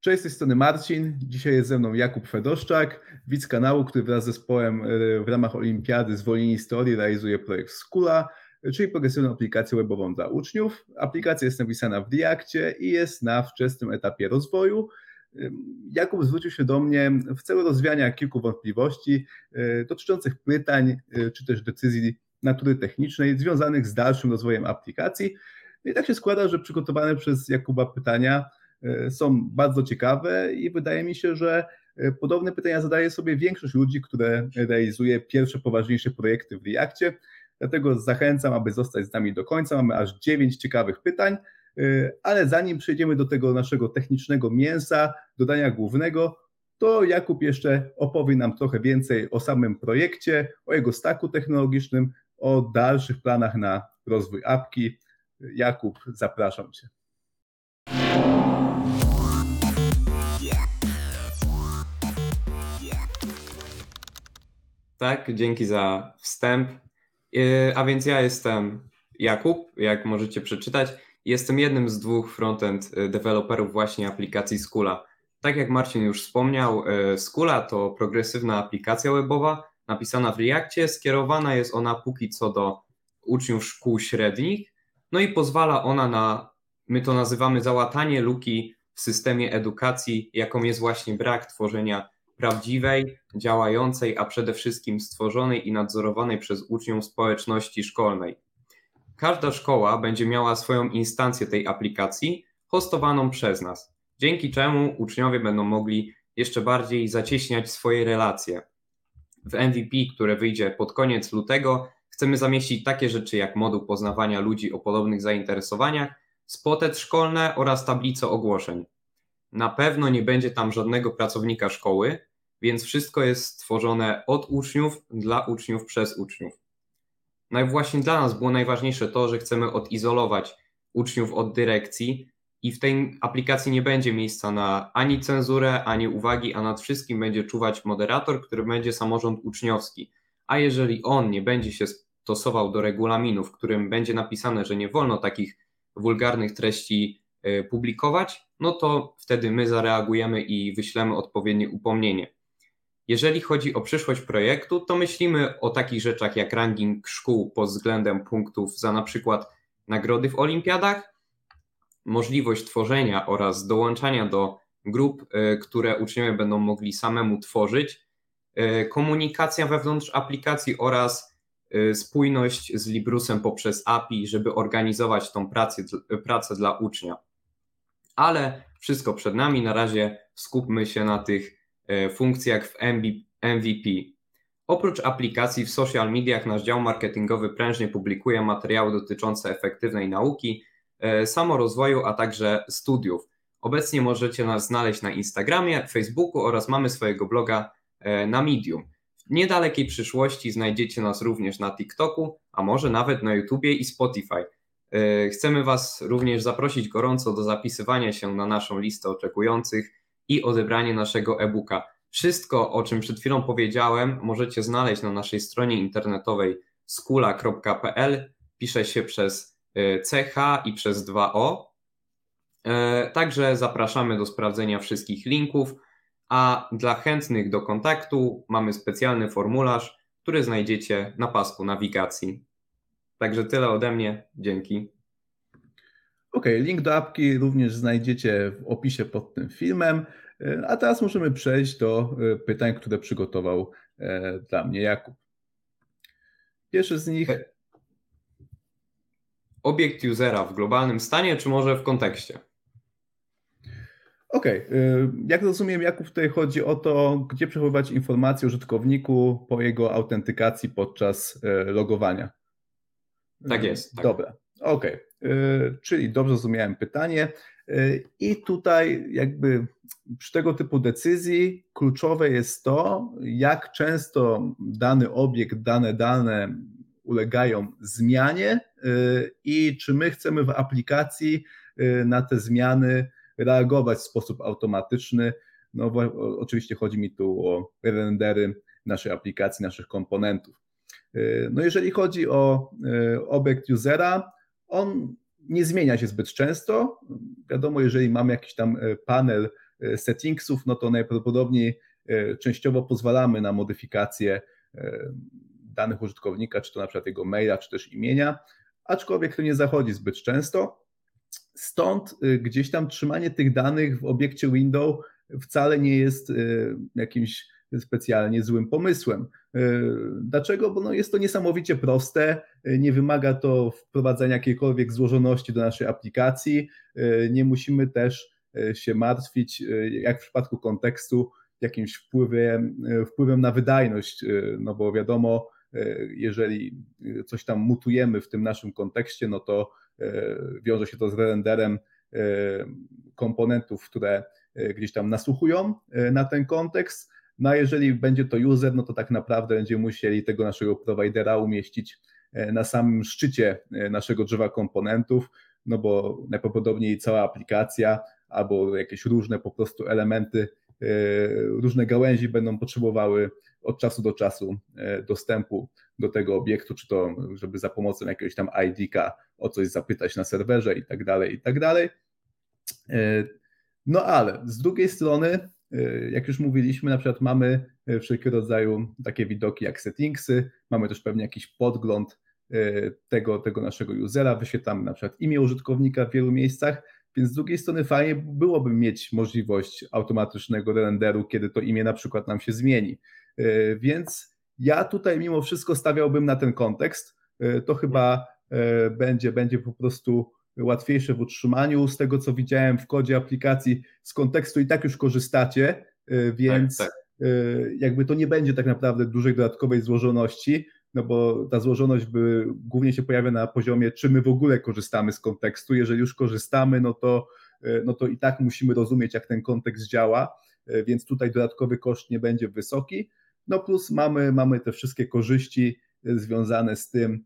Cześć, z tej strony Marcin. Dzisiaj jest ze mną Jakub Fedoszczak, widz kanału, który wraz z zespołem w ramach Olimpiady Zwolnieni Historii realizuje projekt Skula, czyli progresywną aplikację webową dla uczniów. Aplikacja jest napisana w Reactie i jest na wczesnym etapie rozwoju. Jakub zwrócił się do mnie w celu rozwiania kilku wątpliwości e, dotyczących pytań e, czy też decyzji natury technicznej związanych z dalszym rozwojem aplikacji. I tak się składa, że przygotowane przez Jakuba pytania e, są bardzo ciekawe i wydaje mi się, że podobne pytania zadaje sobie większość ludzi, które realizuje pierwsze poważniejsze projekty w Reakcie. Dlatego zachęcam, aby zostać z nami do końca. Mamy aż dziewięć ciekawych pytań. Y, ale zanim przejdziemy do tego naszego technicznego mięsa, dodania głównego, to Jakub jeszcze opowie nam trochę więcej o samym projekcie, o jego staku technologicznym, o dalszych planach na rozwój apki. Jakub, zapraszam Cię. Tak, dzięki za wstęp. Y, a więc ja jestem Jakub, jak możecie przeczytać. Jestem jednym z dwóch frontend y, deweloperów właśnie aplikacji Skula. Tak jak Marcin już wspomniał, y, Skula to progresywna aplikacja webowa napisana w Reactie. Skierowana jest ona póki co do uczniów szkół średnich, no i pozwala ona na, my to nazywamy załatanie luki w systemie edukacji, jaką jest właśnie brak tworzenia prawdziwej, działającej, a przede wszystkim stworzonej i nadzorowanej przez uczniów społeczności szkolnej. Każda szkoła będzie miała swoją instancję tej aplikacji hostowaną przez nas, dzięki czemu uczniowie będą mogli jeszcze bardziej zacieśniać swoje relacje. W MVP, które wyjdzie pod koniec lutego, chcemy zamieścić takie rzeczy jak moduł poznawania ludzi o podobnych zainteresowaniach, spotet szkolne oraz tablice ogłoszeń. Na pewno nie będzie tam żadnego pracownika szkoły, więc wszystko jest stworzone od uczniów, dla uczniów, przez uczniów. No i właśnie dla nas było najważniejsze to, że chcemy odizolować uczniów od dyrekcji i w tej aplikacji nie będzie miejsca na ani cenzurę, ani uwagi, a nad wszystkim będzie czuwać moderator, który będzie samorząd uczniowski. A jeżeli on nie będzie się stosował do regulaminu, w którym będzie napisane, że nie wolno takich wulgarnych treści y, publikować, no to wtedy my zareagujemy i wyślemy odpowiednie upomnienie. Jeżeli chodzi o przyszłość projektu, to myślimy o takich rzeczach jak ranking szkół pod względem punktów za na przykład nagrody w olimpiadach, możliwość tworzenia oraz dołączania do grup, e, które uczniowie będą mogli samemu tworzyć, e, komunikacja wewnątrz aplikacji oraz e, spójność z Librusem poprzez API, żeby organizować tą pracę, pracę dla ucznia. Ale wszystko przed nami, na razie skupmy się na tych funkcjach w MVP. Oprócz aplikacji w social mediach nasz dział marketingowy prężnie publikuje materiały dotyczące efektywnej nauki, e, samorozwoju, a także studiów. Obecnie możecie nas znaleźć na Instagramie, Facebooku oraz mamy swojego bloga e, na Medium. W niedalekiej przyszłości znajdziecie nas również na TikToku, a może nawet na YouTubie i Spotify. Chcemy Was również zaprosić gorąco do zapisywania się na naszą listę oczekujących i odebranie naszego e-booka. Wszystko, o czym przed chwilą powiedziałem, możecie znaleźć na naszej stronie internetowej skula.pl. Pisze się przez e, CH i przez 2O. E, także zapraszamy do sprawdzenia wszystkich linków, a dla chętnych do kontaktu mamy specjalny formularz, który znajdziecie na pasku nawigacji. Także tyle ode mnie. Dzięki. Ok, link do apki również znajdziecie w opisie pod tym filmem. E, a teraz możemy przejść do e, pytań, które przygotował e, dla mnie Jakub. Pierwszy z nich. Obiekt usera w globalnym stanie, czy może w kontekście? Okej, okay. jak rozumiem, Jakub tutaj chodzi o to, gdzie przechowywać informacje użytkowniku po jego autentykacji podczas logowania. Tak jest. Tak. Dobra, Okay. Czyli dobrze zrozumiałem pytanie. I tutaj jakby przy tego typu decyzji kluczowe jest to, jak często dany obiekt, dane dane ulegają zmianie y, i czy my chcemy w aplikacji y, na te zmiany reagować w sposób automatyczny. No oczywiście chodzi mi tu o rendery naszej aplikacji, naszych komponentów. Y, no jeżeli chodzi o obiekt usera, on nie zmienia się zbyt często. Wiadomo, jeżeli mamy jakiś tam panel settingsów, no to najprawdopodobniej częściowo pozwalamy na modyfikację danych użytkownika, czy to na przykład jego maila, czy też imienia, aczkolwiek to nie zachodzi zbyt często. Stąd gdzieś tam trzymanie tych danych w obiekcie window wcale nie jest jakimś specjalnie złym pomysłem. E, dlaczego? Bo no jest to niesamowicie proste, e, nie wymaga to wprowadzania jakiejkolwiek złożoności do naszej aplikacji, e, nie musimy też się martwić, jak w przypadku kontekstu, jakimś wpływem, wpływem na wydajność, no bo wiadomo, jeżeli coś tam mutujemy w tym naszym kontekście, no to wiąże się to z renderem komponentów, które gdzieś tam nasłuchują na ten kontekst, no a jeżeli będzie to user, no to tak naprawdę będziemy musieli tego naszego providera umieścić e, na samym szczycie e, naszego drzewa komponentów, no bo najprawdopodobniej cała aplikacja albo jakieś różne po prostu elementy, e, różne gałęzi będą potrzebowały od czasu do czasu dostępu do tego obiektu, czy to żeby za pomocą jakiegoś tam ID-ka o coś zapytać na serwerze i tak dalej, i tak dalej. No ale z drugiej strony jak już mówiliśmy, na przykład mamy y, wszelkiego rodzaju takie widoki jak settingsy, mamy też pewnie jakiś podgląd y, tego, tego naszego usera, wyświetlamy na przykład imię użytkownika w wielu miejscach, więc z drugiej strony fajnie byłoby mieć możliwość automatycznego renderu, kiedy to imię na przykład nam się zmieni. Więc ja tutaj mimo wszystko stawiałbym na ten kontekst. To chyba będzie, będzie po prostu łatwiejsze w utrzymaniu. Z tego, co widziałem w kodzie aplikacji, z kontekstu i tak już korzystacie, y, więc tak, tak. Jakby to nie będzie tak naprawdę dużej dodatkowej złożoności, no bo ta złożoność by głównie się pojawia na poziomie, czy my w ogóle korzystamy z kontekstu. Jeżeli już korzystamy, no to, y, no to i tak musimy rozumieć, jak ten kontekst działa, więc tutaj dodatkowy koszt nie będzie wysoki. No plus mamy, mamy te wszystkie korzyści związane z tym,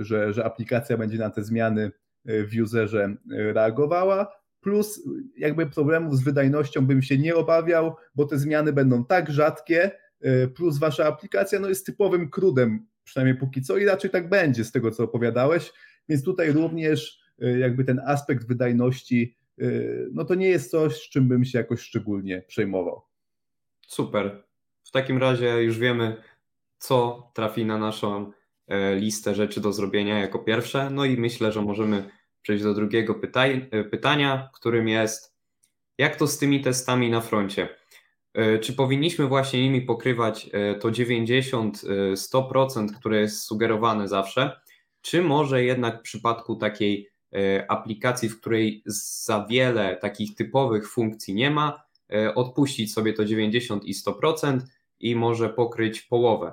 że, że aplikacja będzie na te zmiany w userze reagowała, plus jakby problemów z wydajnością bym się nie obawiał, bo te zmiany będą tak rzadkie, plus wasza aplikacja no, jest typowym crudem, przynajmniej póki co i raczej tak będzie z tego, co opowiadałeś, więc tutaj również jakby ten aspekt wydajności, no to nie jest coś, czym bym się jakoś szczególnie przejmował. Super. W takim razie już wiemy, co trafi na naszą E, listę rzeczy do zrobienia jako pierwsze. No i myślę, że możemy przejść do drugiego pytaj, e, pytania, którym jest, jak to z tymi testami na froncie? E, czy powinniśmy właśnie nimi pokrywać to 90-100%, które jest sugerowane zawsze? Czy może jednak w przypadku takiej aplikacji, w której za wiele takich typowych funkcji nie ma, odpuścić sobie to 90 i 100% i może pokryć połowę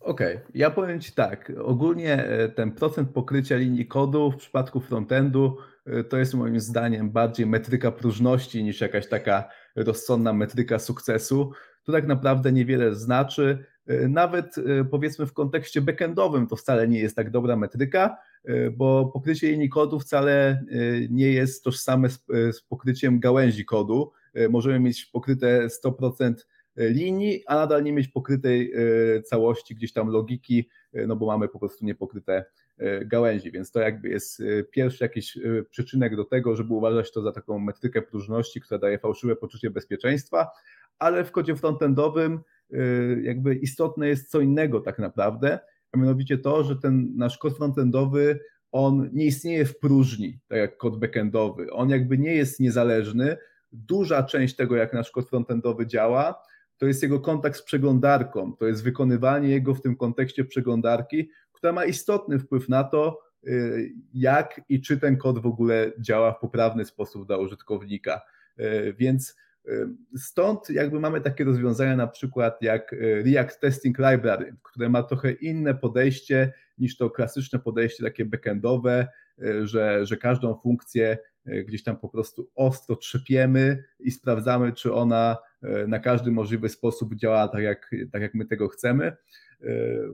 Okej, okay. ja powiem Ci tak. Ogólnie e, ten procent pokrycia linii kodu w przypadku frontendu e, to jest moim zdaniem bardziej metryka próżności niż jakaś taka rozsądna metryka sukcesu. To tak naprawdę niewiele znaczy. E, nawet powiedzmy w kontekście backendowym to wcale nie jest tak dobra metryka, bo pokrycie linii kodu wcale nie jest tożsame z, z pokryciem gałęzi kodu. Możemy mieć pokryte 100% linii, a nadal nie mieć pokrytej e, całości gdzieś tam logiki, e, no bo mamy po prostu niepokryte e, gałęzi, więc to jakby jest pierwszy jakiś przyczynek do tego, żeby uważać to za taką metrykę próżności, która daje fałszywe poczucie bezpieczeństwa, ale w kodzie frontendowym jakby istotne jest co innego tak naprawdę, a mianowicie to, że ten nasz kod frontendowy on nie istnieje w próżni, tak jak kod backendowy. On jakby nie jest niezależny. Duża część tego, jak nasz kod frontendowy działa, to jest jego kontakt z przeglądarką, to jest wykonywanie jego w tym kontekście przeglądarki, która ma istotny wpływ na to, y, jak i czy ten kod w ogóle działa w poprawny sposób dla użytkownika. Y, więc y, stąd jakby mamy takie rozwiązania na przykład jak React Testing Library, które ma trochę inne podejście niż to klasyczne podejście takie backendowe, że, że każdą funkcję gdzieś tam po prostu ostro trzepiemy i sprawdzamy, czy ona na każdy możliwy sposób działa tak jak, tak, jak my tego chcemy, e,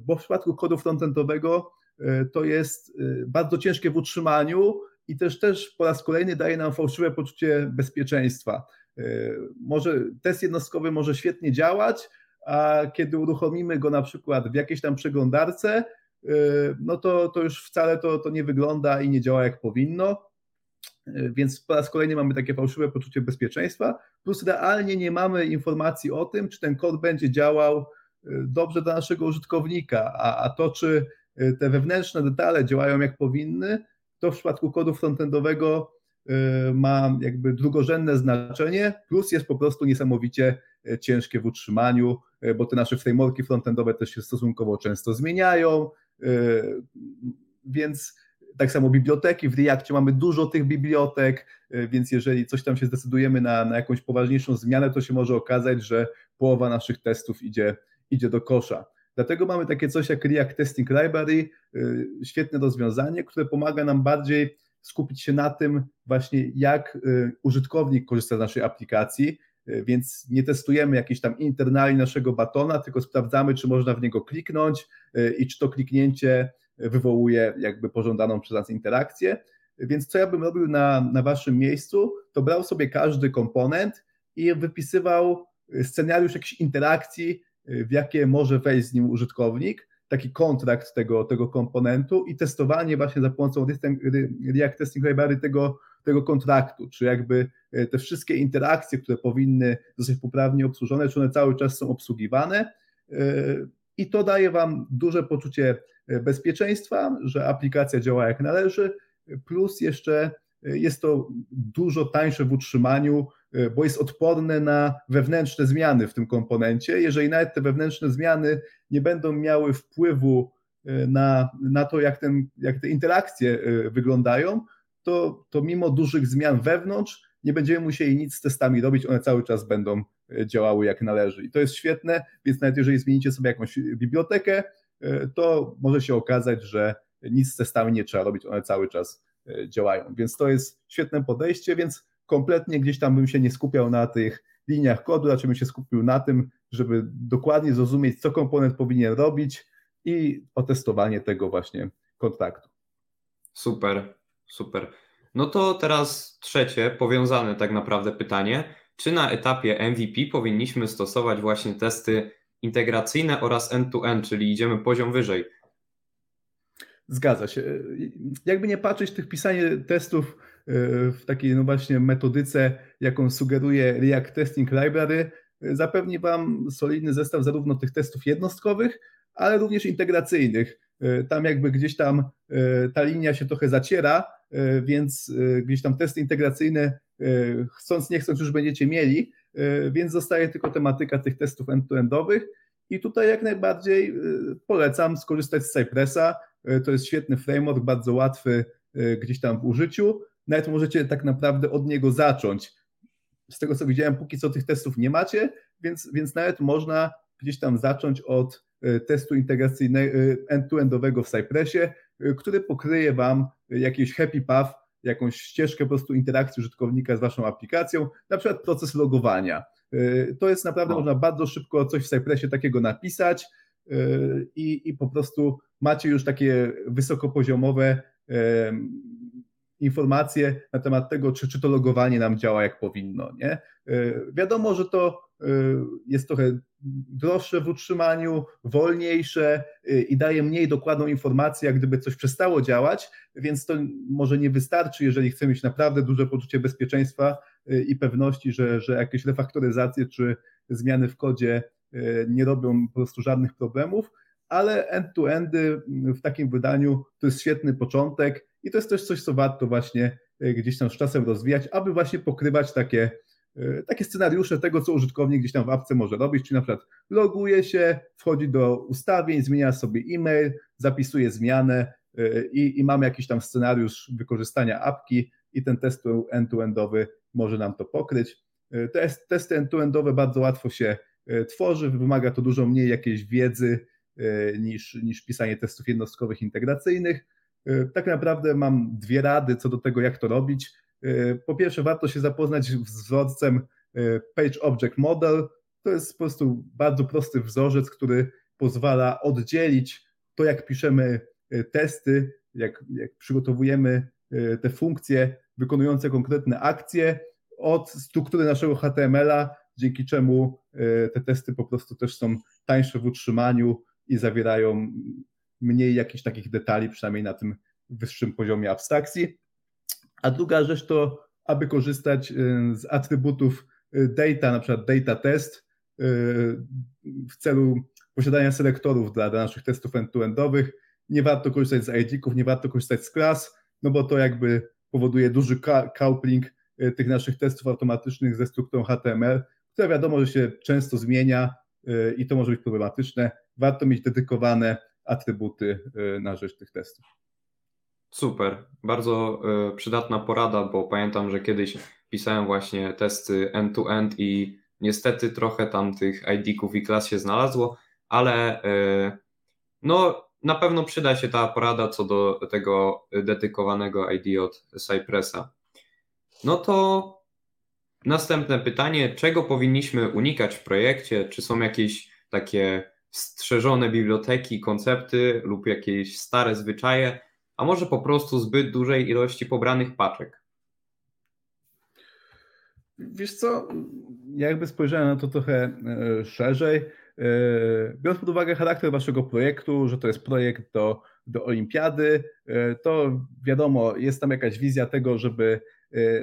bo w przypadku kodu frontendowego e, to jest bardzo ciężkie w utrzymaniu i też, też po raz kolejny daje nam fałszywe poczucie bezpieczeństwa. Może test jednostkowy może świetnie działać, a kiedy uruchomimy go na przykład w jakiejś tam przeglądarce, no to, to już wcale to, to nie wygląda i nie działa jak powinno. Więc po raz kolejny mamy takie fałszywe poczucie bezpieczeństwa, plus realnie nie mamy informacji o tym, czy ten kod będzie działał dobrze dla naszego użytkownika, a, a to, czy te wewnętrzne detale działają jak powinny, to w przypadku kodu frontendowego ma jakby drugorzędne znaczenie, plus jest po prostu niesamowicie ciężkie w utrzymaniu, bo te nasze frameworki frontendowe też się stosunkowo często zmieniają, więc tak samo biblioteki, w Reactie mamy dużo tych bibliotek, więc jeżeli coś tam się zdecydujemy na, na jakąś poważniejszą zmianę, to się może okazać, że połowa naszych testów idzie, idzie do kosza. Dlatego mamy takie coś jak React Testing Library, świetne rozwiązanie, które pomaga nam bardziej skupić się na tym właśnie, jak użytkownik korzysta z naszej aplikacji, więc nie testujemy jakiejś tam internali naszego batona, tylko sprawdzamy, czy można w niego kliknąć i czy to kliknięcie wywołuje jakby pożądaną przez nas interakcję. Więc co ja bym robił na, na waszym miejscu, to brał sobie każdy komponent i wypisywał scenariusz jakiejś interakcji, w jakie może wejść z nim użytkownik, taki kontrakt tego, tego komponentu i testowanie właśnie za pomocą React Testing Library tego, tego kontraktu, czy jakby te wszystkie interakcje, które powinny zostać poprawnie obsłużone, czy one cały czas są obsługiwane i to daje Wam duże poczucie bezpieczeństwa, że aplikacja działa jak należy, plus jeszcze jest to dużo tańsze w utrzymaniu, bo jest odporne na wewnętrzne zmiany w tym komponencie. Jeżeli nawet te wewnętrzne zmiany nie będą miały wpływu na, na to, jak, ten, jak te interakcje wyglądają, to, to mimo dużych zmian wewnątrz nie będziemy musieli nic z testami robić, one cały czas będą działały jak należy. I to jest świetne, więc nawet jeżeli zmienicie sobie jakąś bibliotekę, to może się okazać, że nic z testami nie trzeba robić, one cały czas działają. Więc to jest świetne podejście, więc kompletnie gdzieś tam bym się nie skupiał na tych liniach kodu, raczej bym się skupił na tym, żeby dokładnie zrozumieć, co komponent powinien robić i otestowanie tego właśnie kontraktu. Super, super. No to teraz trzecie, powiązane tak naprawdę pytanie. Czy na etapie MVP powinniśmy stosować właśnie testy integracyjne oraz end-to-end, czyli idziemy poziom wyżej? Zgadza się. Jakby nie patrzeć, tych pisanie testów e, w takiej no właśnie metodyce, jaką sugeruje React Testing Library, zapewni Wam solidny zestaw zarówno tych testów jednostkowych, ale również integracyjnych. E, tam jakby gdzieś tam e, ta linia się trochę zaciera, więc gdzieś tam testy integracyjne chcąc nie chcąc już będziecie mieli, więc zostaje tylko tematyka tych testów end-to-endowych i tutaj jak najbardziej polecam skorzystać z Cypressa, E, to jest świetny framework, bardzo łatwy gdzieś tam w użyciu. Nawet możecie tak naprawdę od niego zacząć. Z tego co widziałem, póki co tych testów nie macie, więc, więc nawet można gdzieś tam zacząć od testu integracyjnego end-to-endowego w Cypressie, który pokryje Wam jakiś happy path, jakąś ścieżkę po prostu interakcji użytkownika z Waszą aplikacją, na przykład proces logowania. To jest naprawdę, no. można bardzo szybko coś w Cypressie takiego napisać i, i po prostu macie już takie wysokopoziomowe informacje na temat tego, czy, czy to logowanie nam działa jak powinno. Nie? E, wiadomo, że to jest trochę droższe w utrzymaniu, wolniejsze e, i daje mniej dokładną informację, jak gdyby coś przestało działać, więc to może nie wystarczy, jeżeli chcemy mieć naprawdę duże poczucie bezpieczeństwa i pewności, że, że jakieś refaktoryzacje czy zmiany w kodzie nie robią po prostu żadnych problemów, ale end-to-endy w takim wydaniu to jest świetny początek i to jest też coś, co warto właśnie gdzieś tam z czasem rozwijać, aby właśnie pokrywać takie, takie scenariusze tego, co użytkownik gdzieś tam w apce może robić, czyli na przykład loguje się, wchodzi do ustawień, zmienia sobie e-mail, zapisuje zmianę e, i, i mamy jakiś tam scenariusz wykorzystania apki i ten test end-to-endowy może nam to pokryć. Te testy end-to-endowe bardzo łatwo się tworzy, wymaga to dużo mniej jakiejś wiedzy, niż, niż pisanie testów jednostkowych integracyjnych. Tak naprawdę mam dwie rady co do tego, jak to robić. E, po pierwsze, warto się zapoznać z wzorcem Page Object Model. To jest po prostu bardzo prosty wzorzec, który pozwala oddzielić to, jak piszemy testy, jak, jak przygotowujemy te funkcje wykonujące konkretne akcje od struktury naszego HTML-a, dzięki czemu te testy po prostu też są tańsze w utrzymaniu, i zawierają mniej jakichś takich detali, przynajmniej na tym wyższym poziomie abstrakcji. A druga rzecz to, aby korzystać z atrybutów data, na przykład data test w celu posiadania selektorów dla, dla naszych testów end-to-endowych. Nie warto korzystać z ID-ków, nie warto korzystać z klas, no bo to jakby powoduje duży coupling y, tych naszych testów automatycznych ze strukturą HTML, która wiadomo, że się często zmienia y, i to może być problematyczne. Warto mieć dedykowane atrybuty y, na rzecz tych testów. Super, bardzo przydatna porada, bo pamiętam, że kiedyś pisałem właśnie testy end-to-end i niestety trochę tam tych ID-ków i klas się znalazło, ale no na pewno przyda się ta porada co do tego dedykowanego ID od Cypressa. No to następne pytanie, czego powinniśmy unikać w projekcie? Czy są jakieś takie strzeżone biblioteki, koncepty lub jakieś stare zwyczaje, a może po prostu zbyt dużej ilości pobranych paczek? Wiesz co, jakby spojrzałem na to trochę e, szerzej, E, biorąc pod uwagę charakter waszego projektu, że to jest projekt do, do olimpiady, e, to wiadomo, jest tam jakaś wizja tego, żeby,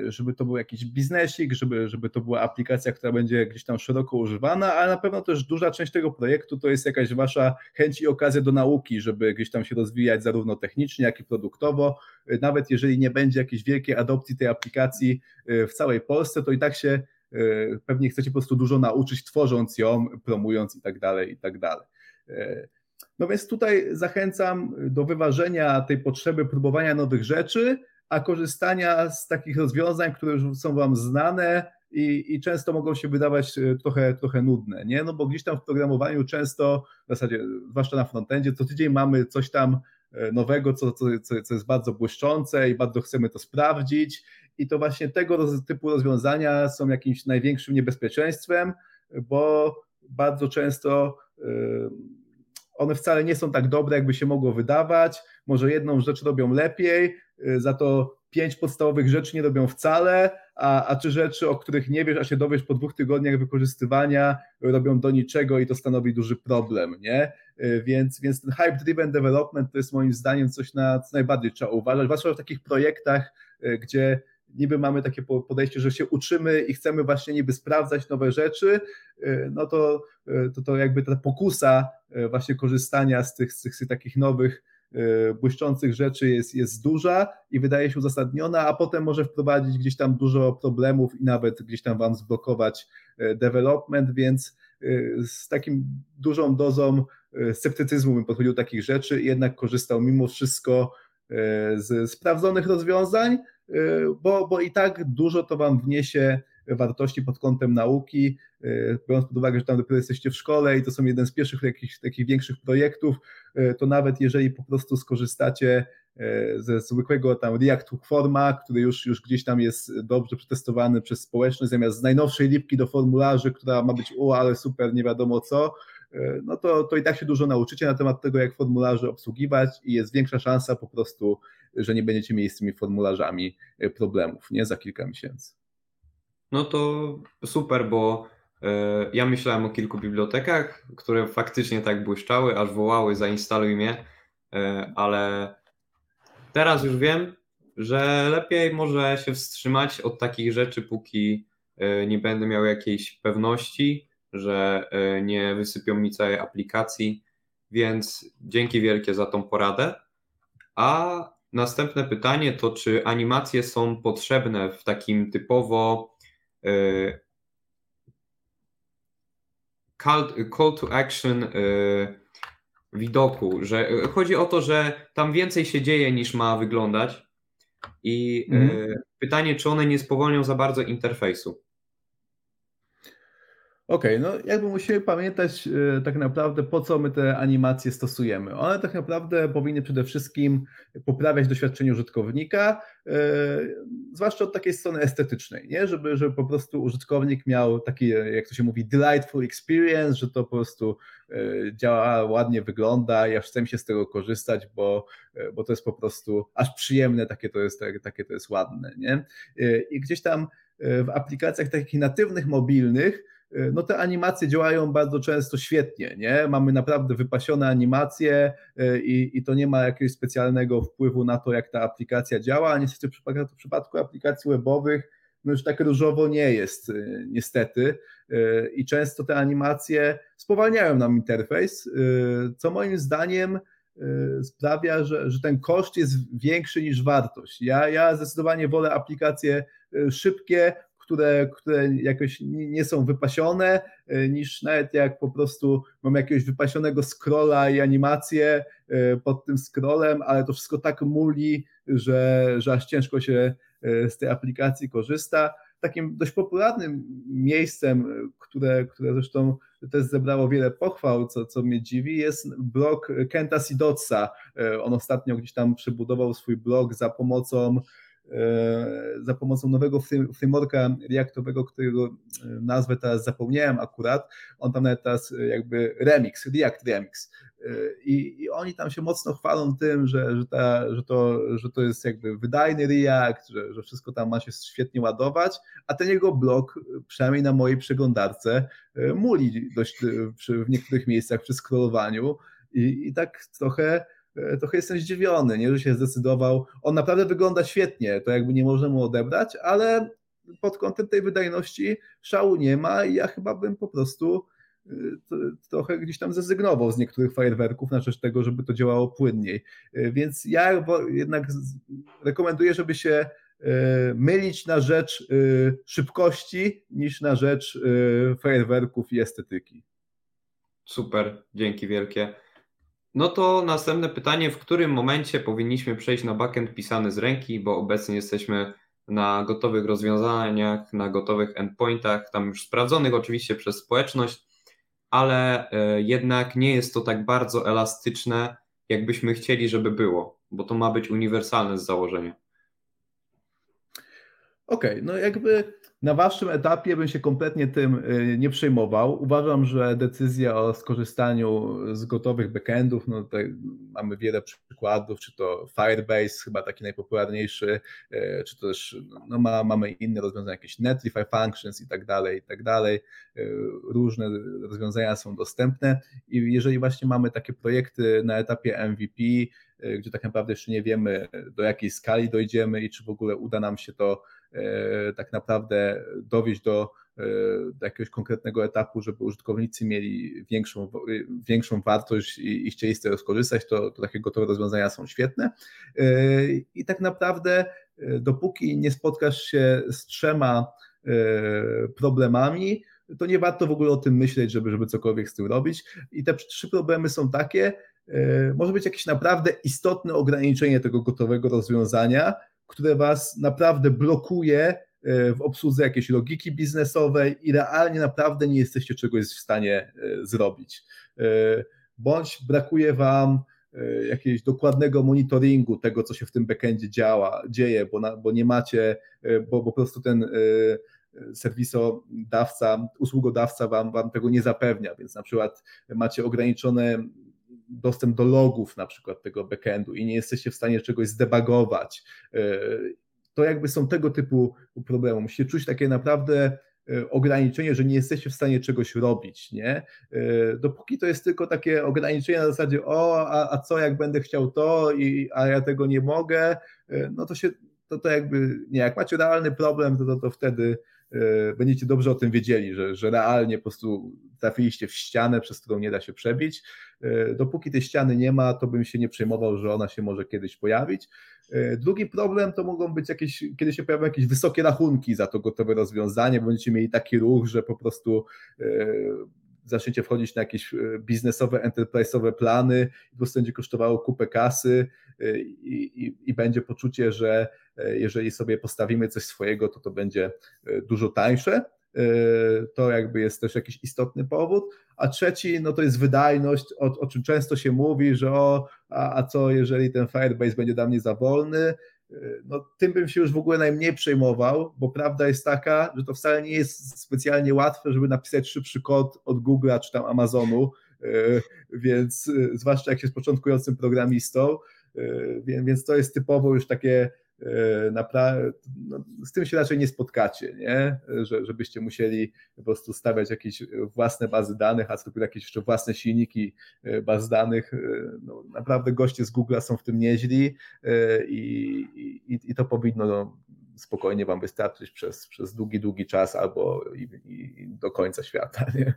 żeby to był jakiś biznesik, żeby, żeby to była aplikacja, która będzie gdzieś tam szeroko używana, ale na pewno też duża część tego projektu to jest jakaś wasza chęć i okazja do nauki, żeby gdzieś tam się rozwijać zarówno technicznie, jak i produktowo. Nawet jeżeli nie będzie jakiejś wielkiej adopcji tej aplikacji w całej Polsce, to i tak się E, pewnie chcecie po prostu dużo nauczyć, tworząc ją, promując i tak dalej, i tak dalej. E, no więc tutaj zachęcam do wyważenia tej potrzeby próbowania nowych rzeczy, a korzystania z takich rozwiązań, które już są Wam znane i, i często mogą się wydawać e, trochę, trochę nudne, nie? No bo gdzieś tam w programowaniu często, w zasadzie, zwłaszcza na frontendzie, co tydzień mamy coś tam nowego, co, co, co jest bardzo błyszczące i bardzo chcemy to sprawdzić i to właśnie tego typu rozwiązania są jakimś największym niebezpieczeństwem, bo bardzo często y, one wcale nie są tak dobre, jakby się mogło wydawać. Może jedną rzecz robią lepiej, za to pięć podstawowych rzeczy nie robią wcale, a, a trzy rzeczy, o których nie wiesz, a się dowiesz po dwóch tygodniach wykorzystywania, robią do niczego i to stanowi duży problem, nie? Y, więc, więc ten hype-driven development to jest moim zdaniem coś, na co najbardziej trzeba uważać, zwłaszcza w takich projektach, gdzie niby mamy takie podejście, że się uczymy i chcemy właśnie niby sprawdzać nowe rzeczy, y, no to, y, to, to jakby ta pokusa y, właśnie korzystania z tych, z tych, z tych takich nowych, błyszczących rzeczy jest, jest duża i wydaje się uzasadniona, a potem może wprowadzić gdzieś tam dużo problemów i nawet gdzieś tam Wam zblokować development, więc z takim dużą dozą sceptycyzmu bym podchodził do takich rzeczy i jednak korzystał mimo wszystko z sprawdzonych rozwiązań, Y, bo, bo i tak dużo to Wam wniesie wartości pod kątem nauki, y, biorąc pod uwagę, że tam dopiero jesteście w szkole i to są jeden z pierwszych jakichś takich większych projektów, y, to nawet jeżeli po prostu skorzystacie ze zwykłego tam React Forma, który już, już gdzieś tam jest dobrze przetestowany przez społeczność, zamiast z najnowszej lipki do formularzy, która ma być o, ale super, nie wiadomo co, no to, to i tak się dużo nauczycie na temat tego, jak formularze obsługiwać i jest większa szansa po prostu że nie będziecie mieli z tymi formularzami e, problemów, nie za kilka miesięcy. No to super, bo e, ja myślałem o kilku bibliotekach, które faktycznie tak błyszczały, aż wołały zainstaluj mnie, e, ale teraz już wiem, że lepiej może się wstrzymać od takich rzeczy, póki nie będę miał jakiejś pewności, że nie wysypią mi całej aplikacji, więc dzięki wielkie za tą poradę. A Następne pytanie to, czy animacje są potrzebne w takim typowo call, call to action y, widoku, że chodzi o to, że tam więcej się dzieje niż ma wyglądać i mm. pytanie, czy one nie spowolnią za bardzo interfejsu. Okej, no jakby musimy pamiętać e, tak naprawdę po co my te animacje stosujemy. One tak naprawdę powinny przede wszystkim poprawiać doświadczenie użytkownika, e, zwłaszcza od takiej strony estetycznej, nie? Żeby, żeby po prostu użytkownik miał taki, jak to się mówi, delightful experience, że to po prostu e, działa, ładnie wygląda aż chcę się z tego korzystać, bo, bo to jest po prostu aż przyjemne, takie to jest, takie to jest ładne, nie? I gdzieś tam w aplikacjach takich natywnych, mobilnych no te animacje działają bardzo często świetnie, nie? Mamy naprawdę wypasione animacje i, i to nie ma jakiegoś specjalnego wpływu na to, jak ta aplikacja działa, a niestety w przypadku, w przypadku aplikacji webowych no już tak różowo nie jest niestety i często te animacje spowalniają nam interfejs, co moim zdaniem Y, sprawia, że, że ten koszt jest większy niż wartość. Ja, ja zdecydowanie wolę aplikacje y, szybkie, które, które jakoś nie są wypasione, y, niż nawet jak po prostu mam jakiegoś wypasionego scrolla i animację pod tym scrollem, ale to wszystko tak muli, że, że aż ciężko się z tej aplikacji korzysta takim dość popularnym miejscem, które, które zresztą też zebrało wiele pochwał, co, co mnie dziwi, jest blog Kenta Sidotsa. E, on ostatnio gdzieś tam przebudował swój blog za pomocą e, za pomocą nowego frameworka reactowego, którego e, nazwę teraz zapomniałem akurat, on tam nawet teraz jakby remix, React Remix. I, i oni tam się mocno chwalą tym, że, że, ta, że, to, że to jest jakby wydajny React, że, że wszystko tam ma się świetnie ładować, a ten jego blog, przynajmniej na mojej przeglądarce, e, muli dość e, w niektórych miejscach przy scrollowaniu. I, i tak trochę e, trochę jestem zdziwiony, nie, że się zdecydował. On naprawdę wygląda świetnie, to jakby nie można mu odebrać, ale pod kątem tej wydajności szału nie ma i ja chyba bym po prostu trochę gdzieś tam zrezygnował z niektórych fajerwerków na rzecz tego, żeby to działało płynniej. E, więc ja jednak rekomenduję, żeby się e, mylić na rzecz e, szybkości niż na rzecz fajerwerków i estetyki. Super, dzięki wielkie. No to następne pytanie, w którym momencie powinniśmy przejść na backend pisany z ręki, bo obecnie jesteśmy na gotowych rozwiązaniach, na gotowych endpointach, tam już sprawdzonych oczywiście przez społeczność, ale e, jednak nie jest to tak bardzo elastyczne, jakbyśmy chcieli, żeby było, bo to ma być uniwersalne z założenia. Okej, okay, no jakby na waszym etapie bym się kompletnie tym y, nie przejmował. Uważam, że decyzja o skorzystaniu z gotowych backendów, no tutaj mamy wiele przykładów, czy to Firebase, chyba taki najpopularniejszy, y, czy to też no ma, mamy inne rozwiązania, jakieś Netlify Functions i tak dalej, i tak dalej. Y, różne rozwiązania są dostępne i jeżeli właśnie mamy takie projekty na etapie MVP, gdzie tak naprawdę jeszcze nie wiemy, do jakiej skali dojdziemy i czy w ogóle uda nam się to tak naprawdę dowieść do, e, do jakiegoś konkretnego etapu, żeby użytkownicy mieli większą, większą wartość i, i chcieli z tego skorzystać, to, to takie gotowe rozwiązania są świetne. E, I tak naprawdę, dopóki nie spotkasz się z trzema problemami, to nie warto w ogóle o tym myśleć, żeby, żeby cokolwiek z tym robić. I te trzy problemy są takie, może być jakieś naprawdę istotne ograniczenie tego gotowego rozwiązania, które was naprawdę blokuje e, w obsłudze jakiejś logiki biznesowej i realnie naprawdę nie jesteście czegoś w stanie e, zrobić. E, bądź brakuje wam jakiegoś dokładnego monitoringu tego, co się w tym backendzie działa, dzieje, bo, na, bo nie macie, bo, po prostu ten serwisodawca, usługodawca wam, wam tego nie zapewnia, więc na przykład macie ograniczone dostęp do logów na przykład tego backendu i nie jesteście w stanie czegoś zdebagować. E, to jakby są tego typu problemy. Musicie czuć takie naprawdę e, ograniczenie, że nie jesteście w stanie czegoś robić, nie? E, dopóki to jest tylko takie ograniczenie na zasadzie o, a, a co jak będę chciał to, i, a ja tego nie mogę, no to się, to, to jakby, nie, jak macie realny problem, to, to, to wtedy będziecie dobrze o tym wiedzieli, że, że realnie po prostu trafiliście w ścianę, przez którą nie da się przebić. E, dopóki tej ściany nie ma, to bym się nie przejmował, że ona się może kiedyś pojawić. E, drugi problem to mogą być jakieś, kiedy się pojawią jakieś wysokie rachunki za to gotowe rozwiązanie, będziecie mieli taki ruch, że po prostu e, zaczniecie wchodzić na jakieś biznesowe, enterprise'owe plany po prostu będzie kosztowało kupę kasy i, i, i będzie poczucie, że jeżeli sobie postawimy coś swojego, to to będzie dużo tańsze. Y, to jakby jest też jakiś istotny powód. A trzeci, no to jest wydajność, o, o czym często się mówi, że o, a, a co jeżeli ten Firebase będzie dla mnie za wolny, y, no, tym bym się już w ogóle najmniej przejmował, bo prawda jest taka, że to wcale nie jest specjalnie łatwe, żeby napisać szybszy kod od Google'a czy tam Amazonu, y, więc zwłaszcza jak się jest początkującym programistą, więc to jest typowo już takie no, z tym się raczej nie spotkacie, nie? Że, żebyście musieli po prostu stawiać jakieś własne bazy danych, a co jakieś jeszcze własne silniki baz danych. No, naprawdę goście z Google są w tym nieźli i, i, i to powinno no, spokojnie Wam wystarczyć przez, przez długi, długi czas albo i, i do końca świata. Nie?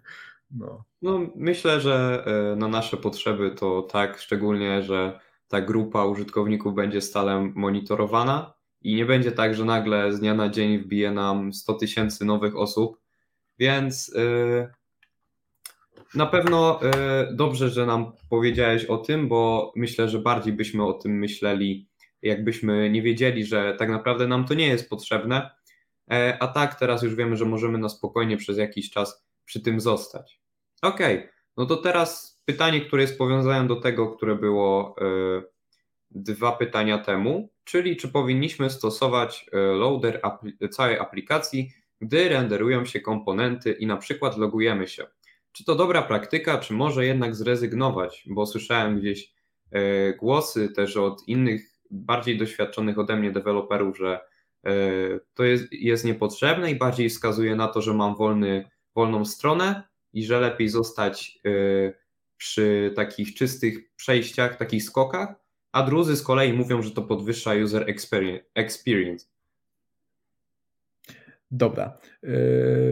No. no myślę, że e, na nasze potrzeby to tak, szczególnie, że ta grupa użytkowników będzie stale monitorowana i nie będzie tak, że nagle z dnia na dzień wbije nam 100 tysięcy nowych osób, więc yy, na pewno yy, dobrze, że nam powiedziałeś o tym, bo myślę, że bardziej byśmy o tym myśleli jakbyśmy nie wiedzieli, że tak naprawdę nam to nie jest potrzebne, e, a tak teraz już wiemy, że możemy na spokojnie przez jakiś czas przy tym zostać. Ok, no to teraz pytanie, które jest powiązane do tego, które było e, dwa pytania temu, czyli czy powinniśmy stosować e, loader całej aplikacji, gdy renderują się komponenty i na przykład logujemy się. Czy to dobra praktyka, czy może jednak zrezygnować? Bo słyszałem gdzieś głosy też od innych bardziej doświadczonych ode mnie deweloperów, że e, to jest, jest niepotrzebne i bardziej wskazuje na to, że mam wolny, wolną stronę i że lepiej zostać e, przy takich czystych przejściach, takich skokach, a drudzy z kolei mówią, że to podwyższa user experience. Dobra. E,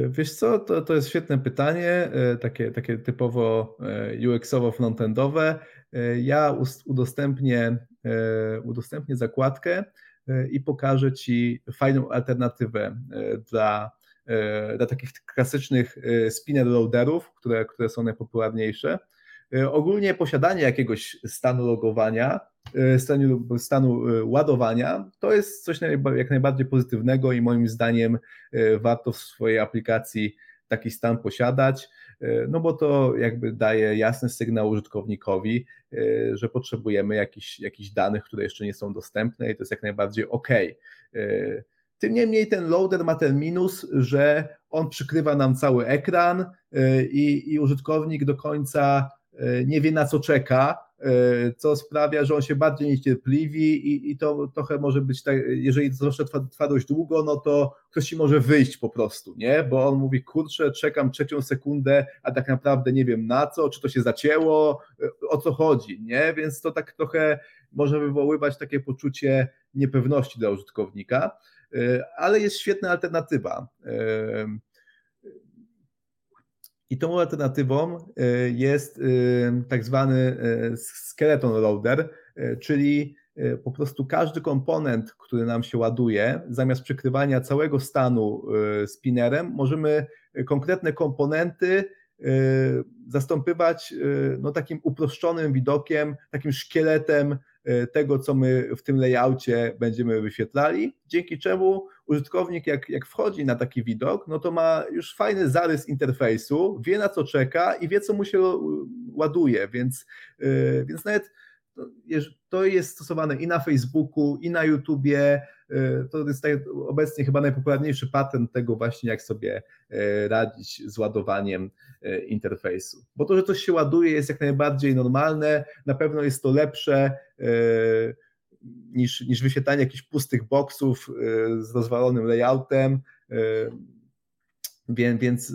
wiesz co, to, to jest świetne pytanie, takie, takie typowo UX-owo frontendowe. Ja udostępnię udostępnię zakładkę i pokażę Ci fajną alternatywę dla, dla takich klasycznych spinner loaderów, które, które są najpopularniejsze. Ogólnie posiadanie jakiegoś stanu logowania, stanu, stanu ładowania, to jest coś jak najbardziej pozytywnego i moim zdaniem warto w swojej aplikacji taki stan posiadać. E, no bo to jakby daje jasny sygnał użytkownikowi, e, że potrzebujemy jakichś, jakichś danych, które jeszcze nie są dostępne i to jest jak najbardziej ok. E, tym niemniej ten loader ma ten minus, że on przykrywa nam cały ekran i, i użytkownik do końca nie wie na co czeka, E, co sprawia, że on się bardziej niecierpliwi i, i to trochę może być tak, jeżeli zawsze trwa, trwa dość długo, no to ktoś ci może wyjść po prostu, nie? Bo on mówi, kurczę, czekam trzecią sekundę, a tak naprawdę nie wiem na co, czy to się zacięło, e, o co chodzi, nie? Więc to tak trochę może wywoływać takie poczucie niepewności dla użytkownika, e, ale jest świetna alternatywa. I tą alternatywą e, jest e, tak zwany e, skeleton loader, czyli po prostu każdy komponent, który nam się ładuje, zamiast przykrywania całego stanu spinnerem, możemy konkretne komponenty zastąpywać no, takim uproszczonym widokiem, takim szkieletem tego, co my w tym layoutie będziemy wyświetlali, dzięki czemu użytkownik, jak, jak wchodzi na taki widok, no to ma już fajny zarys interfejsu, wie na co czeka i wie, co mu się ładuje, więc, e, więc nawet no, to jest stosowane i na Facebooku, i na YouTubie. E, to jest obecnie chyba najpopularniejszy patent tego właśnie, jak sobie e, radzić z ładowaniem e, interfejsu. Bo to, że coś się ładuje, jest jak najbardziej normalne. Na pewno jest to lepsze niż, niż wyświetlanie jakichś pustych boksów z rozwalonym layoutem. Więc, więc,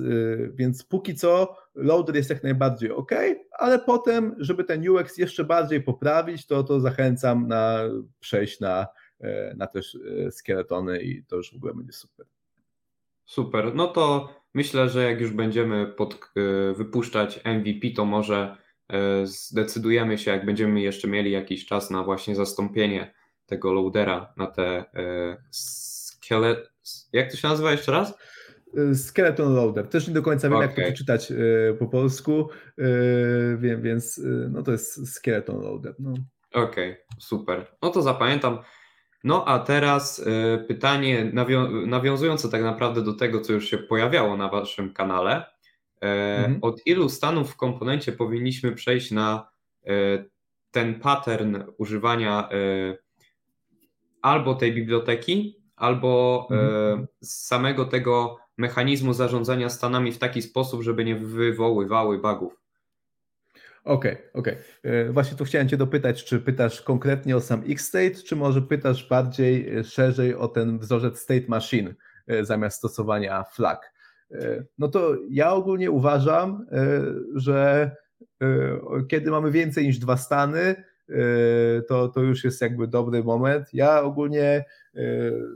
więc póki co loader jest jak najbardziej ok, ale potem, żeby ten UX jeszcze bardziej poprawić, to, to zachęcam na przejść na, e, na też e, skeletony i to już w ogóle będzie super. Super, no to myślę, że jak już będziemy pod, e, wypuszczać MVP, to może zdecydujemy się, jak będziemy jeszcze mieli jakiś czas na właśnie zastąpienie tego loadera na te skelet... Jak to się nazywa jeszcze raz? Y, skeleton Loader. Też nie do końca wiem, okay. jak to przeczytać y, po polsku, y, wiem, więc no to jest Skeleton Loader. No. Okej, okay, super. No to zapamiętam. No a teraz pytanie nawią nawiązujące tak naprawdę do tego, co już się pojawiało na waszym kanale. Mhm. Od ilu stanów w komponencie powinniśmy przejść na ten pattern używania albo tej biblioteki, albo mhm. z samego tego mechanizmu zarządzania stanami w taki sposób, żeby nie wywoływały bugów. Okej, okay, okej. Okay. Właśnie tu chciałem Cię dopytać, czy pytasz konkretnie o sam X-State, czy może pytasz bardziej szerzej o ten wzorzec State Machine zamiast stosowania flag? No to ja ogólnie uważam, że kiedy mamy więcej niż dwa stany, to, to już jest jakby dobry moment. Ja ogólnie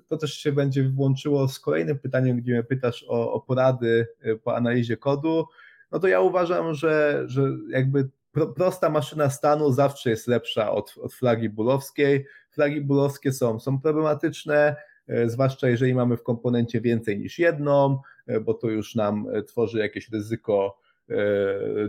to też się będzie włączyło z kolejnym pytaniem, gdzie mnie pytasz o, o porady po analizie kodu. No to ja uważam, że, że jakby prosta maszyna stanu zawsze jest lepsza od, od flagi bulowskiej. Flagi bulowskie są, są problematyczne, zwłaszcza jeżeli mamy w komponencie więcej niż jedną, bo to już nam tworzy jakieś ryzyko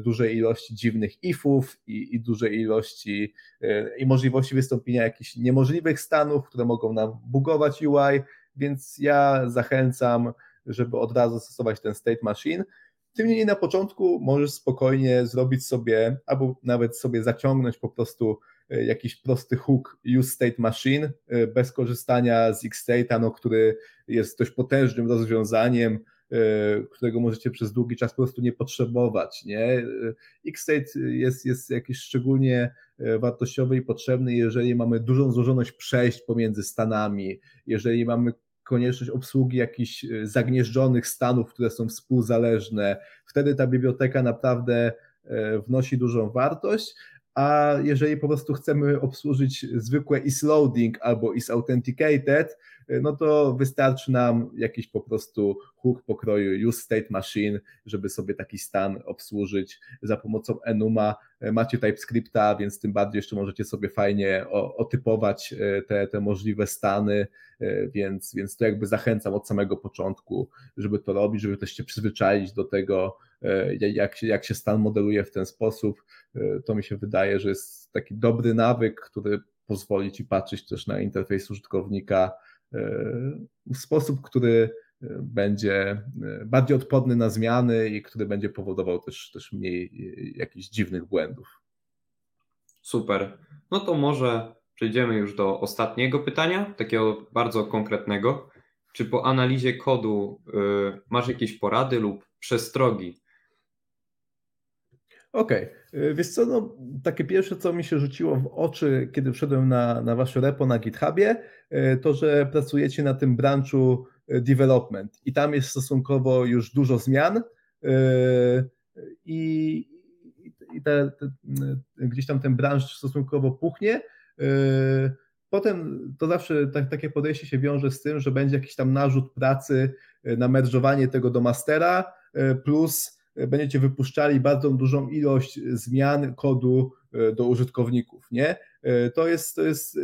dużej ilości dziwnych ifów i, i dużej ilości e, i możliwości wystąpienia jakichś niemożliwych stanów, które mogą nam bugować UI, więc ja zachęcam, żeby od razu stosować ten state machine. Tym niemniej na początku możesz spokojnie zrobić sobie, albo nawet sobie zaciągnąć po prostu e, jakiś prosty hook use state machine bez korzystania z Xstate, no, który jest dość potężnym rozwiązaniem, E, którego możecie przez długi czas po prostu nie potrzebować. Nie? E, X-State jest, jest jakiś szczególnie e, wartościowy i potrzebny, jeżeli mamy dużą złożoność przejść pomiędzy stanami, jeżeli mamy konieczność obsługi jakichś zagnieżdżonych stanów, które są współzależne, wtedy ta biblioteka naprawdę wnosi dużą wartość, a jeżeli po prostu chcemy obsłużyć zwykłe is loading albo is authenticated, no to wystarczy nam jakiś po prostu hook pokroju use state machine, żeby sobie taki stan obsłużyć za pomocą Enuma. Macie TypeScripta, więc tym bardziej jeszcze możecie sobie fajnie otypować e, te, te możliwe stany, e, więc, więc to jakby zachęcam od samego początku, żeby to robić, żeby też się przyzwyczaić do tego, e, jak się, jak się stan modeluje w ten sposób. To mi się wydaje, że jest taki dobry nawyk, który pozwoli Ci patrzeć też na interfejs użytkownika w sposób, który e, będzie e, bardziej odporny na zmiany i który będzie powodował też, też mniej e, jakichś dziwnych błędów. Super. No to może przejdziemy już do ostatniego pytania, takiego bardzo konkretnego. Czy po analizie kodu masz jakieś porady lub przestrogi Okej, okay. wiesz co, no, takie pierwsze, co mi się rzuciło w oczy, kiedy wszedłem na, na wasze repo na GitHubie, y, to, że pracujecie na tym branchu y, development i tam jest stosunkowo już dużo zmian y, i, i te, te, gdzieś tam ten branż stosunkowo puchnie. Potem to zawsze tak, takie podejście się wiąże z tym, że będzie jakiś tam narzut pracy na merdżowanie tego do mastera, plus będziecie wypuszczali bardzo dużą ilość zmian kodu e, do użytkowników, nie? E, to jest, to jest e,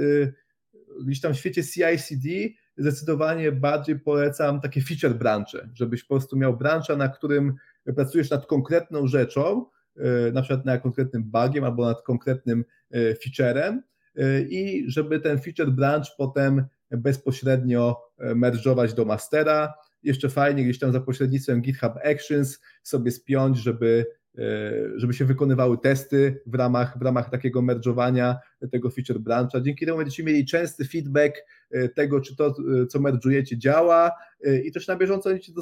gdzieś tam w świecie CI/CD zdecydowanie bardziej polecam takie feature branche, żebyś po prostu miał brancha, na którym pracujesz nad konkretną rzeczą, na przykład nad konkretnym bugiem albo nad konkretnym featurem i żeby ten feature branch potem bezpośrednio merge'ować do mastera, jeszcze fajnie gdzieś tam za pośrednictwem GitHub Actions sobie spiąć, żeby, e, żeby się wykonywały testy w ramach, w ramach takiego merge'owania tego feature brancha. Dzięki temu będziecie mieli częsty feedback e, tego, czy to, e, co merge'ujecie działa i też na bieżąco będziecie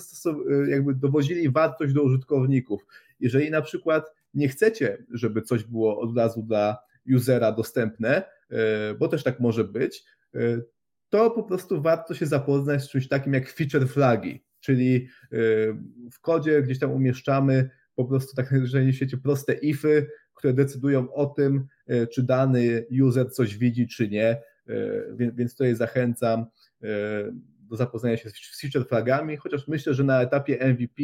jakby dowozili wartość do użytkowników. Jeżeli na przykład nie chcecie, żeby coś było od razu dla usera dostępne, bo też tak może być, to po prostu warto się zapoznać z czymś takim jak feature flagi, czyli y, w kodzie gdzieś tam umieszczamy po prostu tak na świecie proste ify, które decydują o tym, y, czy dany user coś widzi, czy nie, y, więc tutaj zachęcam do zapoznania się z feature flagami, chociaż myślę, że na etapie MVP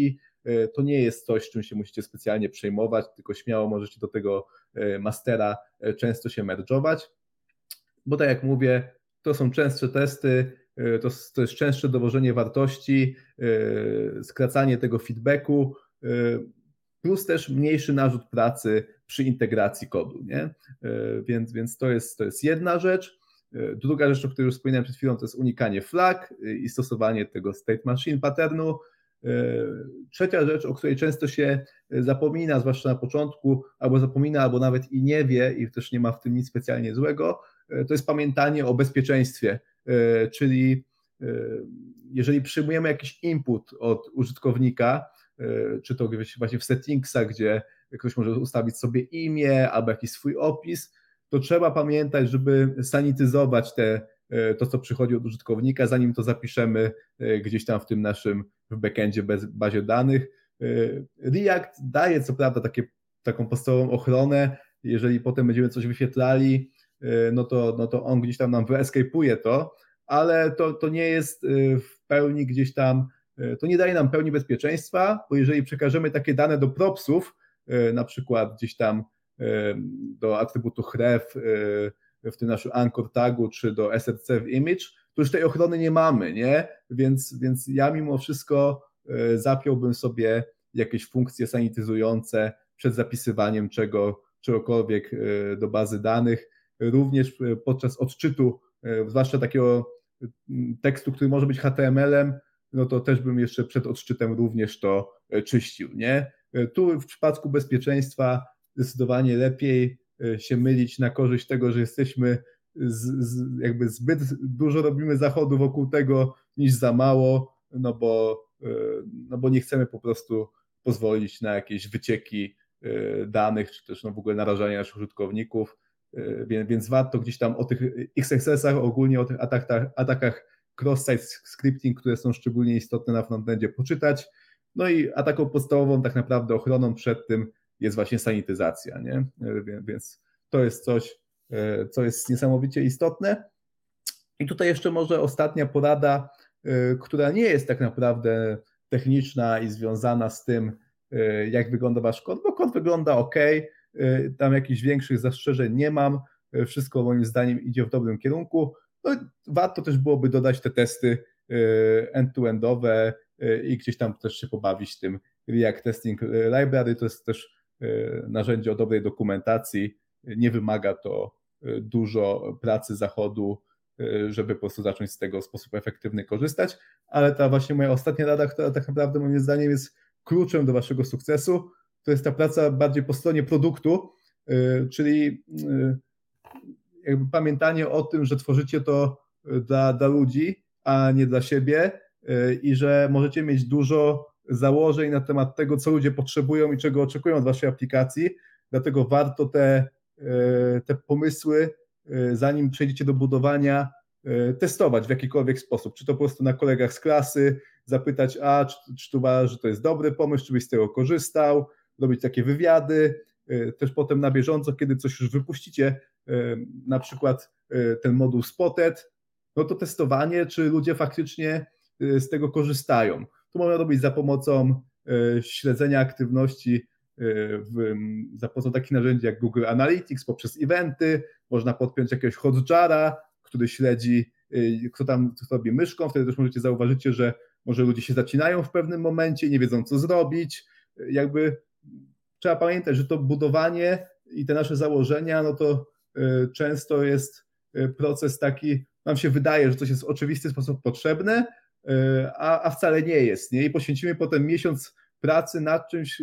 to nie jest coś, czym się musicie specjalnie przejmować, tylko śmiało możecie do tego mastera często się merge'ować, bo tak jak mówię, to są częstsze testy, y, to, to jest częstsze dowożenie wartości, y, skracanie tego feedbacku, y, plus też mniejszy narzut pracy przy integracji kodu. Nie? Więc, więc to, jest, to jest jedna rzecz. Druga rzecz, o której już wspominałem przed chwilą, to jest unikanie flag i stosowanie tego state machine patternu. Trzecia rzecz, o której często się zapomina, zwłaszcza na początku, albo zapomina, albo nawet i nie wie, i też nie ma w tym nic specjalnie złego, E, to jest pamiętanie o bezpieczeństwie, e, czyli e, jeżeli przyjmujemy jakiś input od użytkownika, czy to właśnie w settingsach, gdzie ktoś może ustawić sobie imię albo jakiś swój opis, to trzeba pamiętać, żeby sanityzować te, to, co przychodzi od użytkownika, zanim to zapiszemy gdzieś tam w tym naszym w backendzie bez bazie danych. React daje co prawda takie, taką podstawową ochronę, jeżeli potem będziemy coś wyświetlali, no to, no to on gdzieś tam nam wyescape'uje to, ale to, to nie jest w pełni gdzieś tam E, to nie daje nam pełni bezpieczeństwa, bo jeżeli przekażemy takie dane do propsów, na przykład gdzieś tam do atrybutu href w tym naszym anchor tagu, czy do src w image, to już tej ochrony nie mamy, nie? Więc, więc ja mimo wszystko zapiąłbym sobie jakieś funkcje sanityzujące przed zapisywaniem czego, czegokolwiek do bazy danych, również podczas odczytu, zwłaszcza takiego tekstu, który może być HTML-em, no to też bym jeszcze przed odczytem również to e, czyścił. Nie? E, tu w przypadku bezpieczeństwa zdecydowanie lepiej e, się mylić na korzyść tego, że jesteśmy z, z, jakby zbyt dużo robimy zachodu wokół tego niż za mało, no bo, no bo nie chcemy po prostu pozwolić na jakieś wycieki danych, czy też no w ogóle narażanie naszych użytkowników, więc, więc warto gdzieś tam o tych XSS-ach, ogólnie o tych atakach, atakach cross-site scripting, które są szczególnie istotne na frontendzie, poczytać. No i a taką podstawową tak naprawdę ochroną przed tym jest właśnie sanityzacja, nie? E, więc to jest coś, e, co jest niesamowicie istotne. I tutaj jeszcze może ostatnia porada, która nie jest tak naprawdę techniczna i związana z tym, jak wygląda wasz kod, bo kod wygląda ok, tam jakichś większych zastrzeżeń nie mam, wszystko moim zdaniem idzie w dobrym kierunku. No, warto też byłoby dodać te testy e, end-to-endowe i gdzieś tam też się pobawić tym React Testing Library. To jest też narzędzie o dobrej dokumentacji. Nie wymaga to dużo pracy zachodu, żeby po prostu zacząć z tego w sposób efektywny korzystać. Ale ta właśnie moja ostatnia rada, która tak naprawdę moim zdaniem jest kluczem do waszego sukcesu, to jest ta praca bardziej po stronie produktu, czyli jakby pamiętanie o tym, że tworzycie to e, dla, dla ludzi, a nie dla siebie i że możecie mieć dużo założeń na temat tego, co ludzie potrzebują i czego oczekują od waszej aplikacji, dlatego warto te, te pomysły, zanim przejdziecie do budowania, testować w jakikolwiek sposób, czy to po prostu na kolegach z klasy, zapytać, a czy, czy uważasz, że to jest dobry pomysł, czy byś z tego korzystał, robić takie wywiady, też potem na bieżąco, kiedy coś już wypuścicie, na przykład e, ten moduł Spotted, no to testowanie, czy ludzie faktycznie e, z tego korzystają. To można robić za pomocą e, śledzenia aktywności w, za pomocą takich narzędzi jak Google Analytics, poprzez eventy, można podpiąć jakiegoś hotjara, który śledzi, kto tam robi myszką, wtedy też możecie zauważyć, że może ludzie się zacinają w pewnym momencie, nie wiedzą co zrobić. Jakby trzeba pamiętać, że to budowanie i te nasze założenia, no to Y, często jest y, proces taki, nam się wydaje, że coś jest w oczywisty sposób potrzebne, y, a, a wcale nie jest. Nie? I poświęcimy potem miesiąc pracy nad czymś,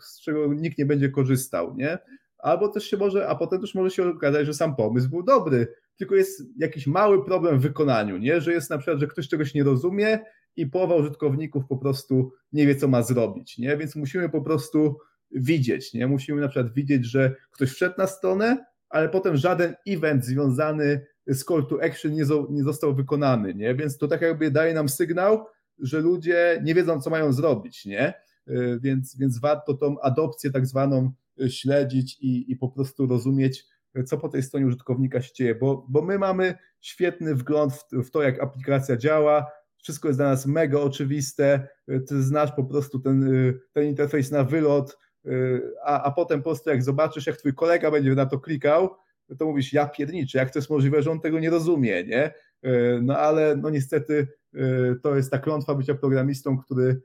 z, czego nikt nie będzie korzystał. Nie? Albo też się może, a potem też może się okazać, że sam pomysł był dobry, tylko jest jakiś mały problem w wykonaniu, nie? że jest na przykład, że ktoś czegoś nie rozumie i połowa użytkowników po prostu nie wie, co ma zrobić. Nie? Więc musimy po prostu widzieć. Nie? Musimy na przykład widzieć, że ktoś wszedł na stronę, ale potem żaden event związany z call to action nie, nie został wykonany, nie? Więc to tak jakby daje nam sygnał, że ludzie nie wiedzą, co mają zrobić, nie? Y, więc, więc warto tą adopcję tak zwaną y, śledzić i, i po prostu rozumieć, co po tej stronie użytkownika się dzieje, bo, bo my mamy świetny wgląd w to, jak aplikacja działa, wszystko jest dla nas mega oczywiste, y, ty znasz po prostu ten, ten interfejs na wylot, a, a potem po prostu jak zobaczysz, jak twój kolega będzie na to klikał, to mówisz, ja pierniczę, jak to jest możliwe, że on tego nie rozumie, nie? No ale no niestety to jest ta klątwa bycia programistą, który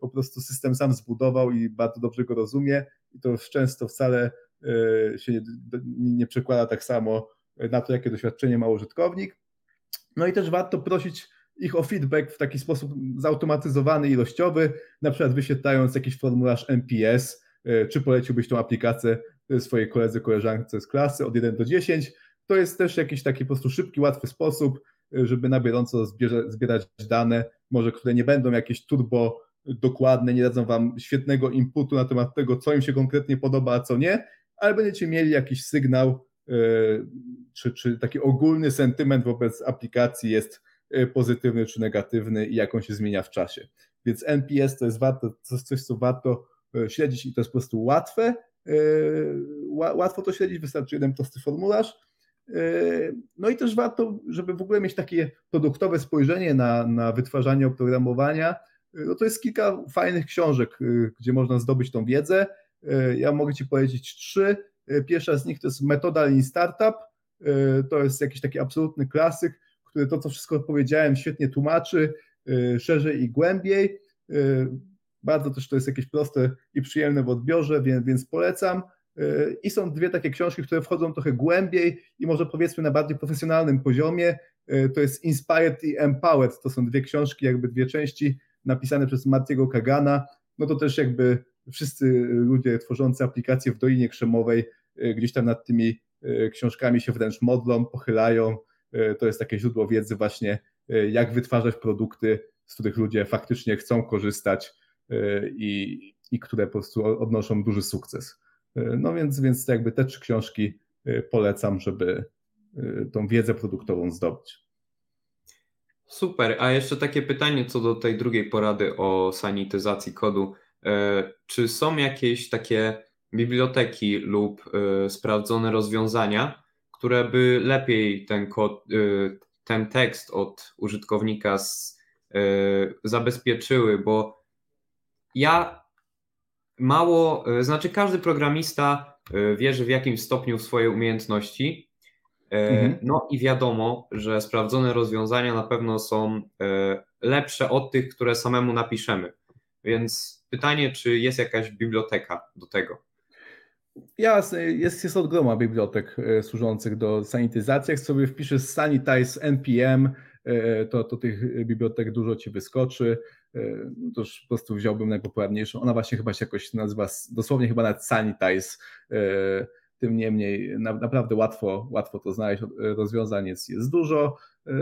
po prostu system sam zbudował i bardzo dobrze go rozumie i to już często wcale się nie, nie przekłada tak samo na to, jakie doświadczenie ma użytkownik. No i też warto prosić ich o feedback w taki sposób zautomatyzowany, ilościowy, na przykład wyświetlając jakiś formularz NPS, E, czy poleciłbyś tą aplikację swojej koledze, koleżance z klasy od 1 do 10. To jest też jakiś taki po prostu szybki, łatwy sposób, e, żeby na bieżąco zbierać dane, może które nie będą jakieś turbo dokładne, nie dadzą Wam świetnego inputu na temat tego, co im się konkretnie podoba, a co nie, ale będziecie mieli jakiś sygnał, czy, czy taki ogólny sentyment wobec aplikacji jest pozytywny czy negatywny i jak on się zmienia w czasie. Więc NPS to jest warto, coś, co warto śledzić i to jest po prostu łatwe. Łatwo to śledzić, wystarczy jeden prosty formularz no i też warto, żeby w ogóle mieć takie produktowe spojrzenie na, na wytwarzanie oprogramowania. No to jest kilka fajnych książek, gdzie można zdobyć tą wiedzę. Ja mogę Ci powiedzieć trzy. Pierwsza z nich to jest Metoda Lean Startup. To jest jakiś taki absolutny klasyk, który to, co wszystko powiedziałem, świetnie tłumaczy, szerzej i głębiej. Bardzo też to jest jakieś proste i przyjemne w odbiorze, więc, więc polecam. I są dwie takie książki, które wchodzą trochę głębiej i może powiedzmy na bardziej profesjonalnym poziomie. To jest Inspired i Empowered. To są dwie książki, jakby dwie części napisane przez Mattiego Kagana. No to też jakby wszyscy ludzie tworzący aplikacje w Dolinie Krzemowej gdzieś tam nad tymi książkami się wręcz modlą, pochylają. To jest takie źródło wiedzy właśnie, jak wytwarzać produkty, z których ludzie faktycznie chcą korzystać i, i które po prostu odnoszą duży sukces. No więc, więc jakby te trzy książki polecam, żeby tą wiedzę produktową zdobyć. Super, a jeszcze takie pytanie co do tej drugiej porady o sanityzacji kodu. E, czy są jakieś takie biblioteki lub e, sprawdzone rozwiązania, które by lepiej ten kod, e, ten tekst od użytkownika z, zabezpieczyły, bo ja mało, e, znaczy każdy programista wierzy w jakimś stopniu w swoje umiejętności. Mhm. No i wiadomo, że sprawdzone rozwiązania na pewno są lepsze od tych, które samemu napiszemy. Więc pytanie, czy jest jakaś biblioteka do tego? Jasne, jest, jest od groma bibliotek służących do sanityzacji. Jak sobie wpiszesz sanitize npm, to, to tych bibliotek dużo ci wyskoczy. E, no to już po prostu wziąłbym najpopularniejszą. Ona właśnie chyba się jakoś nazywa, dosłownie chyba nawet Sanitize. E, tym niemniej naprawdę łatwo, łatwo to znaleźć. Rozwiązań jest, jest dużo. E,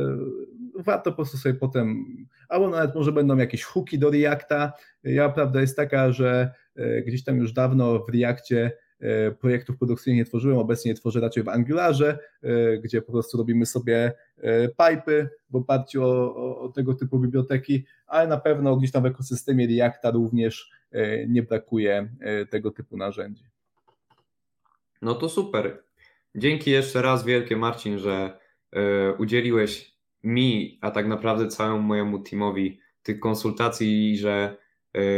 warto po prostu sobie potem, albo nawet może będą jakieś hooki do Reacta. Ja prawda jest taka, że gdzieś tam już dawno w Reactie E, projektów produkcyjnych nie tworzyłem, obecnie tworzę raczej w Angularze, e, gdzie po prostu robimy sobie e, pipy w oparciu o, o, tego typu biblioteki, ale na pewno gdzieś tam w ekosystemie Reacta również nie brakuje tego typu narzędzi. No to super. Dzięki jeszcze raz wielkie Marcin, że udzieliłeś mi, a tak naprawdę całemu mojemu teamowi tych konsultacji i że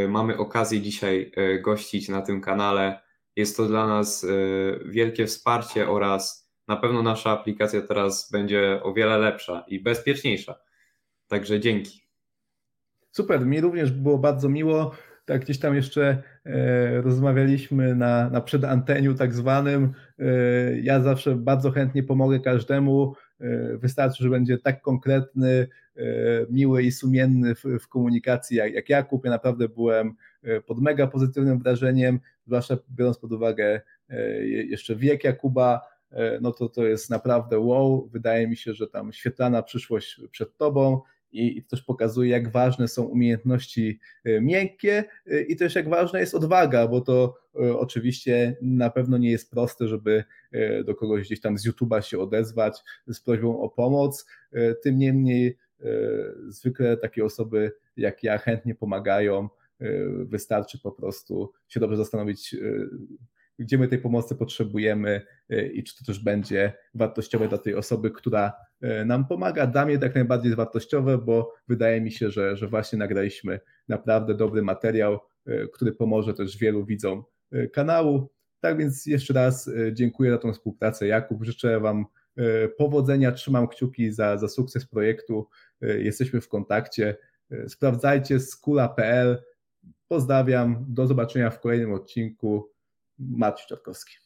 mamy okazję dzisiaj gościć na tym kanale jest to dla nas y, wielkie wsparcie oraz na pewno nasza aplikacja teraz będzie o wiele lepsza i bezpieczniejsza. Także dzięki. Super, mi również było bardzo miło. Tak, gdzieś tam jeszcze e, rozmawialiśmy na, na przedanteniu tak zwanym. E, ja zawsze bardzo chętnie pomogę każdemu. E, wystarczy, że będzie tak konkretny, miły i sumienny w, w komunikacji jak, jak Jakub. Ja naprawdę byłem pod mega pozytywnym wrażeniem zwłaszcza biorąc pod uwagę e, jeszcze wiek Jakuba, e, no to to jest naprawdę wow. Wydaje mi się, że tam świetlana przyszłość przed tobą i, to też pokazuje, jak ważne są umiejętności e, miękkie i też jak ważna jest odwaga, bo to oczywiście na pewno nie jest proste, żeby do kogoś gdzieś tam z YouTube'a się odezwać z prośbą o pomoc. Tym niemniej zwykle takie osoby jak ja chętnie pomagają wystarczy po prostu się dobrze zastanowić, y, gdzie my tej pomocy potrzebujemy y, i czy to też będzie wartościowe dla tej osoby, która nam pomaga. Dla mnie tak najbardziej jest wartościowe, bo wydaje mi się, że, że właśnie nagraliśmy naprawdę dobry materiał, który pomoże też wielu widzom kanału. Tak więc jeszcze raz dziękuję za tą współpracę. Jakub, życzę Wam powodzenia, trzymam kciuki za, za sukces projektu. Jesteśmy w kontakcie. Sprawdzajcie skula.pl Pozdrawiam, do zobaczenia w kolejnym odcinku. Maciej Czarkowski.